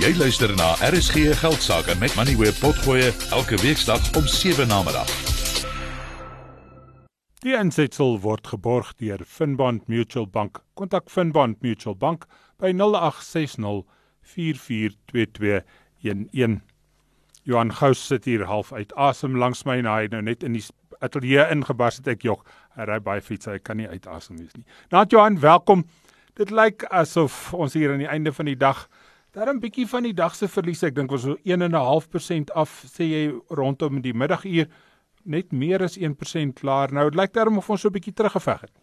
Jy luister na RSG Geldsaake met Money Web Potgoe elke weeksdag om 7 na middag. Die insetsel word geborg deur Finbond Mutual Bank. Kontak Finbond Mutual Bank by 0860 442211. Johan Gous sit hier half uit asem langs my en hy nou net in die ateljee ingebars het ek jog. Hy ry baie fiets, hy kan nie uitasem wees nie. Naat Johan, welkom. Dit lyk asof ons hier aan die einde van die dag daar 'n bietjie van die dag se verlies, ek dink was so 1.5% af, sê jy rondom die middaguur net meer as 1% klaar. Nou dit lyk daarom of ons so 'n bietjie teruggeveg het.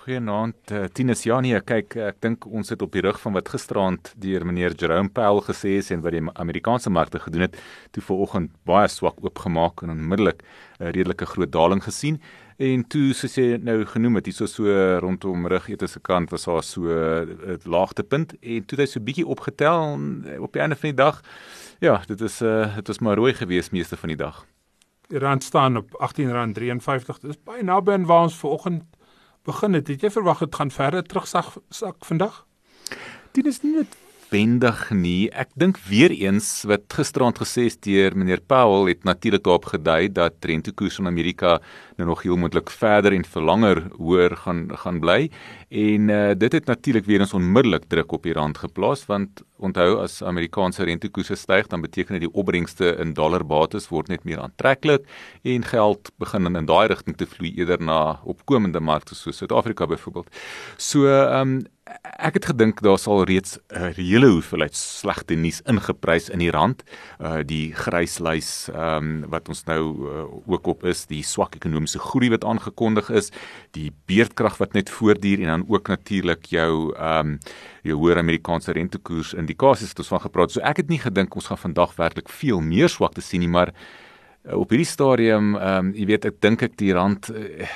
Goeienaand, uh, Tinus Janie. Kyk, ek dink ons het op die rug van wat gisteraand deur meneer Jerome Powell gesê is en wat die Amerikaanse markte gedoen het, toe vanoggend baie swak oopgemaak en onmiddellik 'n uh, redelike groot daling gesien. En toe soos jy nou genoem het, hierso so rondom rugete se kant was daar so 'n uh, laagtepunt en toe het hy so bietjie opgetel op die einde van die dag. Ja, dit is uh dit was maar rooi gewees meeste van die dag. Die rand staan op R18.53. Dis baie naby aan waar ons vanoggend begin het. Het jy verwag dit gaan verder terugsak sak vandag? Dit is nie noodwendig nie. Ek dink weer eens wat gisteraand gesê is deur meneer Powell het natuurlik daarop gedui dat rentekoers in Amerika nou nog heel moontlik verder en vir langer hoër gaan gaan bly en uh, dit het natuurlik weer eens onmiddellik druk op die rand geplaas want onthou as Amerikaanse rentekoerse styg dan beteken dit die opbrengste in dollarbates word net meer aantreklik en geld begin in, in daai rigting te vloei eerder na opkomende markte soos Suid-Afrika byvoorbeeld. So ehm um, ek het gedink daar sal reeds 'n hele hoeveelheid slegte nuus ingeprys in die rand. Uh die gryslys ehm um, wat ons nou uh, ook op is, die swak ekonomiese groei wat aangekondig is, die beerdkrag wat net voortduur en dan ook natuurlik jou ehm um, jou hoër Amerikaanse rentekoers indikasies wat ons van gepraat. So ek het nie gedink ons gaan vandag werklik veel meer swakte sien nie, maar uh, op hierdie stadium ehm um, jy weet ek dink ek die rand uh,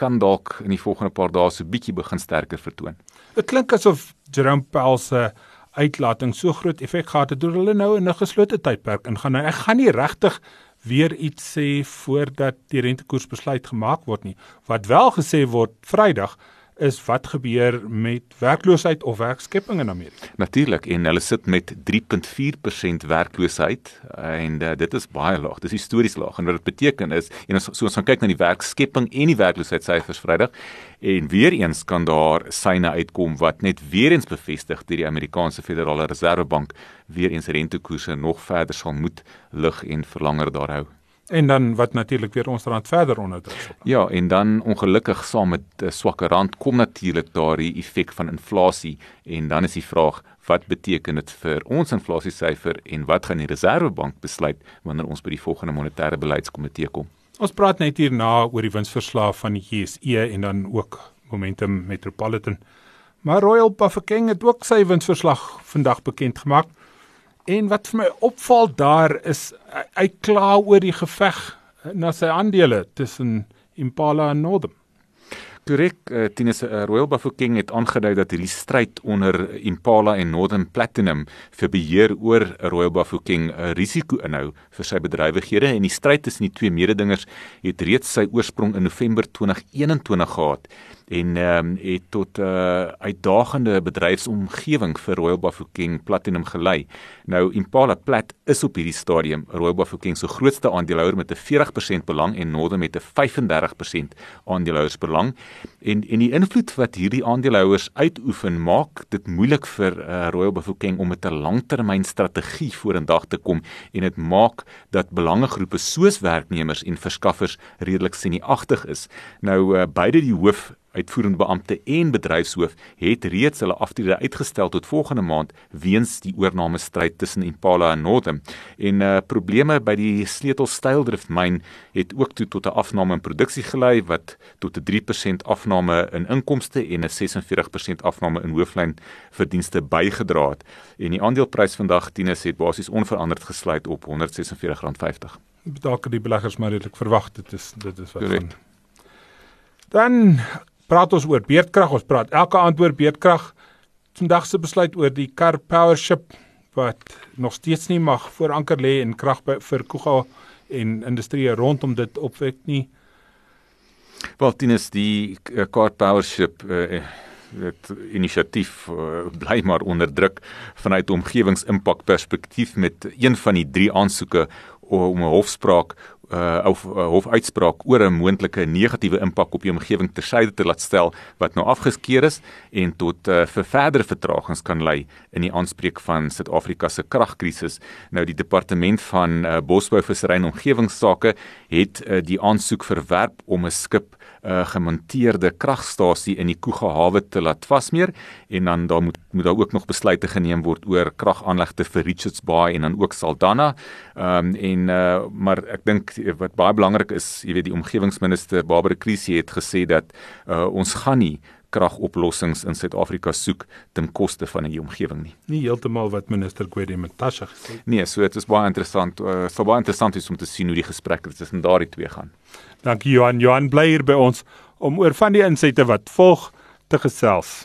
kan dalk in die volgende paar dae so bietjie begin sterker vertoon. Dit klink asof Jerome Powell se uitlating so groot effek gehad het deur hulle nou in 'n geslote tydperk ingaan. Nou ek gaan nie regtig weer iets sê voordat die rentekoersbesluit gemaak word nie. Wat wel gesê word Vrydag is wat gebeur met werkloosheid of werkskepping in Amerika. Natuurlik en hulle sit met 3.4% werkloosheid en uh, dit is baie laag. Dis histories laag en wat dit beteken is en ons so ons gaan kyk na die werkskepping en die werkloosheidssyfers Vrydag en weer eens kan daar syne uitkom wat net weer eens bevestig dat die Amerikaanse Federale Reservebank weer eens rentekoerse nog verder sal moet lig en verlanger daar hou. En dan wat natuurlik weer ons rand verder onderdruk. Ja, en dan ongelukkig saam met 'n swakker rand kom natuurlik daardie effek van inflasie en dan is die vraag wat beteken dit vir ons inflasiesyfer en wat gaan die Reserwebank besluit wanneer ons by die volgende monetêre beleidskomitee kom? Ons praat net hierna oor die winsverslae van die JSE en dan ook Momentum Metropolitan. Maar Royal Bafokeng het ook sy winsverslag vandag bekend gemaak. En wat vir my opval daar is hy kla oor die geveg na sy aandele tussen Impala en Northam. Korrek, uh, Tinus uh, Royal Bafokeng het aangedui dat hierdie stryd onder Impala en Northam Platinum vir beheer oor Royal Bafokeng 'n uh, risiko inhou vir sy bedrywighede en die stryd tussen die twee mededingers het reeds sy oorsprong in November 2021 gehad en um, het tot 'n uh, uitdagende bedryfsomgewing vir Royal Bafokeng Platinum gelei. Nou Impala Plat is op hierdie stadium Royal Bafokeng se grootste aandeelhouer met 'n 40% belang en Northern met 'n 35% aandeelhouersbelang. En en die invloed wat hierdie aandeelhouers uitoefen maak dit moeilik vir uh, Royal Bafokeng om met 'n langtermynstrategie vorendag te kom en dit maak dat belangegroepe soos werknemers en verskaffers redelik sinieagtig is. Nou uh, beide die hoof uitvoerende beampte en bedryfshoof het reeds hulle aftrede uitgestel tot volgende maand weens die oorname stryd tussen Impala en Northam. En uh probleme by die sleutelstyldrift myn het ook toe tot 'n afname in produksie gelei wat tot 'n 3% afname in inkomste en 'n 46% afname in hooflyn verdienste bygedra het. En die aandeleprys vandag Tinus het basies onveranderd gesluit op R146.50. Dalk die beleggers maar redelik verwag dit is dit is wat van. Dan praat ons oor beerdkrag, ons praat elke aand oor beerdkrag. Vandag se besluit oor die Car Power Ship wat nog steeds nie mag voor anker lê en krag vir Kuga en industrie rondom dit opwek nie. Wel, Tinus, die Car Power Ship uh, dit inisiatief uh, bly maar onder druk vanuit omgewingsimpak perspektief met een van die drie aansoeke om 'n hofspraak uh of uh, hofuitspraak oor 'n moontlike negatiewe impak op die omgewing tersyde te laat stel wat nou afgeskeer is en tot uh, vir verdere vertragings kan lei in die aanspreek van Suid-Afrika se kragkrisis. Nou die departement van uh, bosbou, visserry en omgewingsake het uh, die aansoek verwerp om 'n skip 'n uh, gemonteerde kragstasie in die Kuga hawe te laat vasmeer en dan daar moet moet daar ook nog besluite geneem word oor kragaanlegte vir Richards Bay en dan ook Saldanha. Ehm um, en uh, maar ek dink wat baie belangrik is, jy weet die omgewingsminister Barbara Krisi het gesê dat uh, ons gaan nie kragoplossings in Suid-Afrika soek ten koste van die omgewing nie. Nie heeltemal wat minister Gwede Matasha gesê het. Nee, so dit is baie interessant. Uh, so baie interessant is om te sien hoe die gesprekke tussen daardie twee gaan. Dankie Johan. Johan bly hier by ons om oor van die insette wat volg te gesels.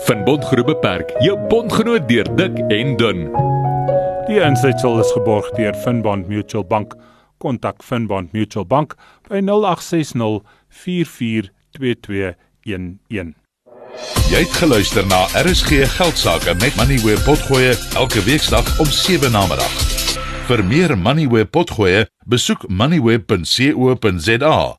Finbond Groep Beperk, jou bondgenoot deur dik en dun. Die insetsel is geborg deur Finbond Mutual Bank. Kontak Finbond Mutual Bank by 0860 442211. Jy het geluister na RSG Geldsaake met Money where potgoe elke weeksdag om 7 na middag. Vir meer Money where potgoe, besoek moneyweb.co.za